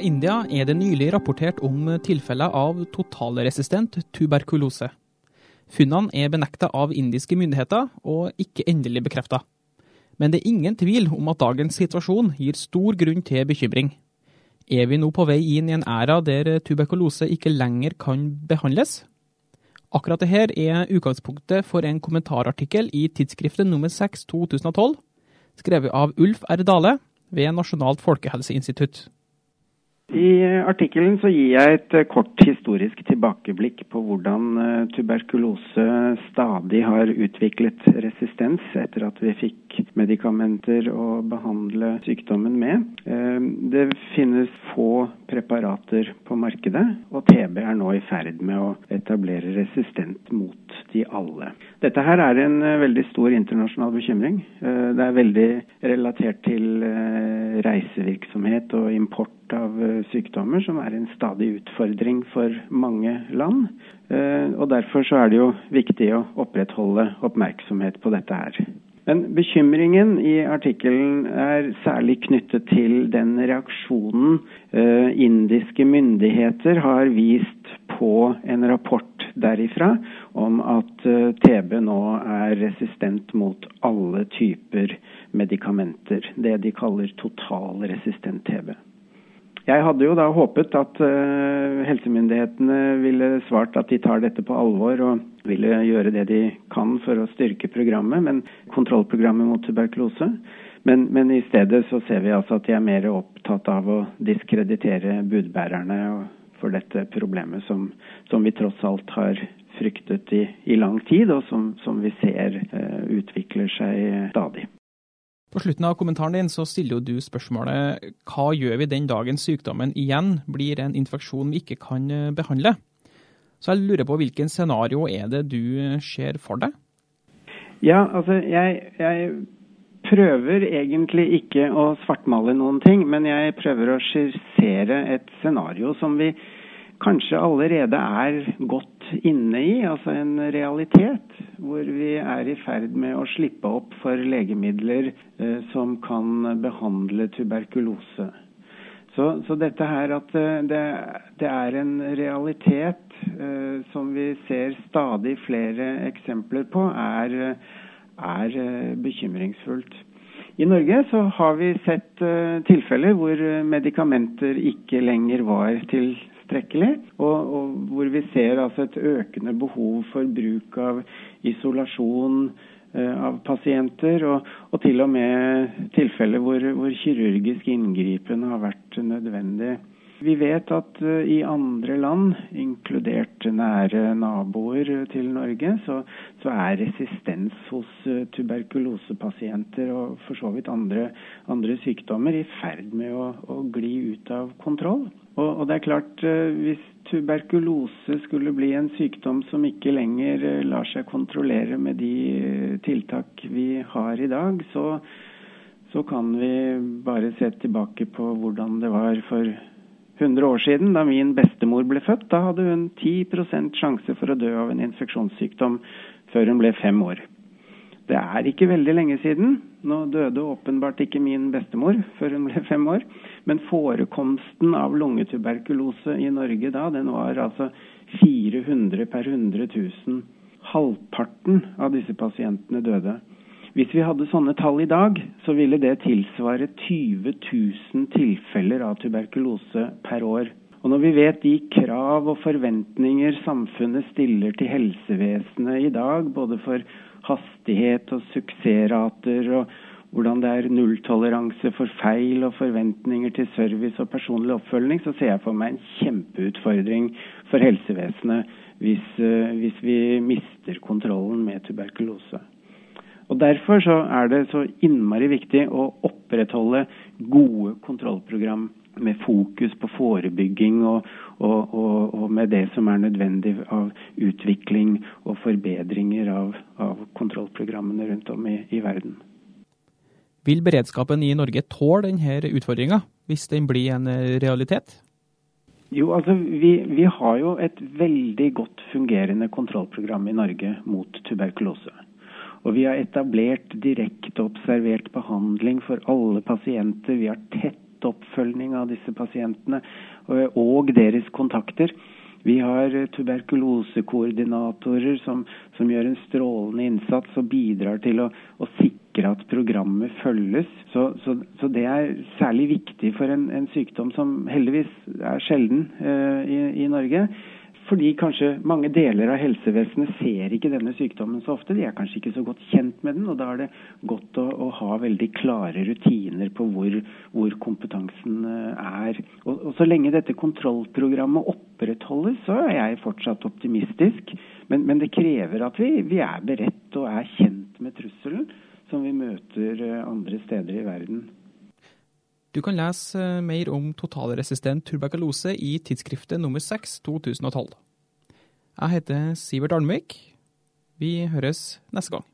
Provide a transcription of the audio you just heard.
fra India er det nylig rapportert om tilfeller av totalresistent tuberkulose. Funnene er benekta av indiske myndigheter, og ikke endelig bekrefta. Men det er ingen tvil om at dagens situasjon gir stor grunn til bekymring. Er vi nå på vei inn i en æra der tuberkulose ikke lenger kan behandles? Akkurat dette er utgangspunktet for en kommentarartikkel i tidsskriftet nummer 6 2012, skrevet av Ulf R. Dale ved Nasjonalt folkehelseinstitutt. I artikkelen så gir jeg et eh, kort historisk tilbakeblikk på hvordan eh, tuberkulose stadig har utviklet resistens etter at vi fikk medikamenter å behandle sykdommen med. Eh, det finnes få preparater på markedet, og TB er nå i ferd med å etablere resistent mot de alle. Dette her er en veldig stor internasjonal bekymring. Det er veldig relatert til reisevirksomhet og import av eh, sykdommer, som er en stadig utfordring for mange land. Eh, og Derfor så er det jo viktig å opprettholde oppmerksomhet på dette her. Men bekymringen i artikkelen er særlig knyttet til den reaksjonen eh, indiske myndigheter har vist på en rapport derifra om at TB nå er resistent mot alle typer medikamenter. Det de kaller totalresistent TB. Jeg hadde jo da håpet at uh, helsemyndighetene ville svart at de tar dette på alvor og ville gjøre det de kan for å styrke programmet, men kontrollprogrammet mot tuberkulose. Men, men, i stedet så ser vi altså at de er mer opptatt av å diskreditere budbærerne for dette problemet som, som vi tross alt har fryktet i, i lang tid, og som, som vi ser eh, utvikler seg stadig. På slutten av kommentaren din så stiller jo du spørsmålet hva gjør vi den dagen sykdommen igjen blir en infeksjon vi ikke kan eh, behandle? Så jeg lurer på hvilken scenario er det du eh, ser for deg? Ja, altså jeg, jeg prøver egentlig ikke å svartmale noen ting, men jeg prøver å skissere et scenario som vi kanskje allerede er godt inne i, altså en realitet. Hvor vi er i ferd med å slippe opp for legemidler eh, som kan behandle tuberkulose. Så, så dette her at eh, det, det, er en realitet eh, som vi ser stadig flere eksempler på, er, er eh, bekymringsfullt. I Norge så har vi sett uh, tilfeller hvor medikamenter ikke lenger var til tilstrekkelig. Og, og, hvor vi ser altså et økende behov for bruk av isolasjon eh, av pasienter, og, og, til og med tilfeller hvor, hvor kirurgisk inngripen har vært nødvendig. Vi vet at uh, i andre land, inkludert nære naboer til Norge, så, så er resistens hos uh, tuberkulosepasienter og for så vidt andre, andre sykdommer i ferd med å, å gli ut av kontroll. Og, og, det er klart, uh, hvis tuberkulose skulle bli en sykdom som ikke lenger lar seg kontrollere med de tiltak vi har i dag, så, så kan vi bare se tilbake på hvordan det var for 100 år siden, da min bestemor ble født, da hadde hun 10% sjanse for å dø av en infeksjonssykdom før hun ble fem år. Det er ikke veldig lenge siden. Nå døde åpenbart ikke min bestemor før hun ble fem år. Men forekomsten av lungetuberkulose i Norge da, den var altså 400 per 100 000. Halvparten av disse pasientene døde. Hvis vi hadde sånne tall i dag, så ville det tilsvare 20 000 tilfeller av tuberkulose per år. Og når vi vet de krav og forventninger samfunnet stiller til helsevesenet i dag, både for hastighet og suksessrater og hvordan det er nulltoleranse for feil og forventninger til service og personlig oppfølging, så ser jeg for meg en kjempeutfordring for helsevesenet hvis, eh, hvis vi mister kontrollen med tuberkulose. Og Derfor så er det så innmari viktig å opprettholde gode kontrollprogram med fokus på forebygging og, og, og, og, med det som er nødvendig av utvikling forbedringer av, av kontrollprogrammene rundt om i, i, verden. Vil beredskapen i Norge tåle denne utfordringa, hvis den blir en realitet? Jo, altså vi, vi har jo et veldig godt fungerende kontrollprogram i Norge mot tuberkulose. Og vi har etablert direkte observert behandling for alle pasienter. Vi har tett tett oppfølging av disse pasientene og deres kontakter. Vi har tuberkulosekoordinatorer som, som, gjør en strålende innsats og bidrar til å, å sikre at programmet følges. Så, så, så, det er særlig viktig for en, en sykdom som heldigvis er sjelden uh, i, i Norge. Fordi kanskje mange deler av helsevesenet ser ikke denne sykdommen så ofte. De er kanskje ikke så godt kjent med den, og da er det godt å, å ha veldig klare rutiner på hvor, hvor kompetansen eh, er. Og, og, Så lenge dette kontrollprogrammet opprettholdes, så er jeg fortsatt optimistisk. Men, men det krever at vi, vi er beredt og er kjent med trusselen som vi møter eh, andre steder i verden. Du kan lese eh, mer om totalresistent tuberkulose i tidsskriftet nummer 6 2012. Jeg heter Sivert Almvik. Vi høres neste gang.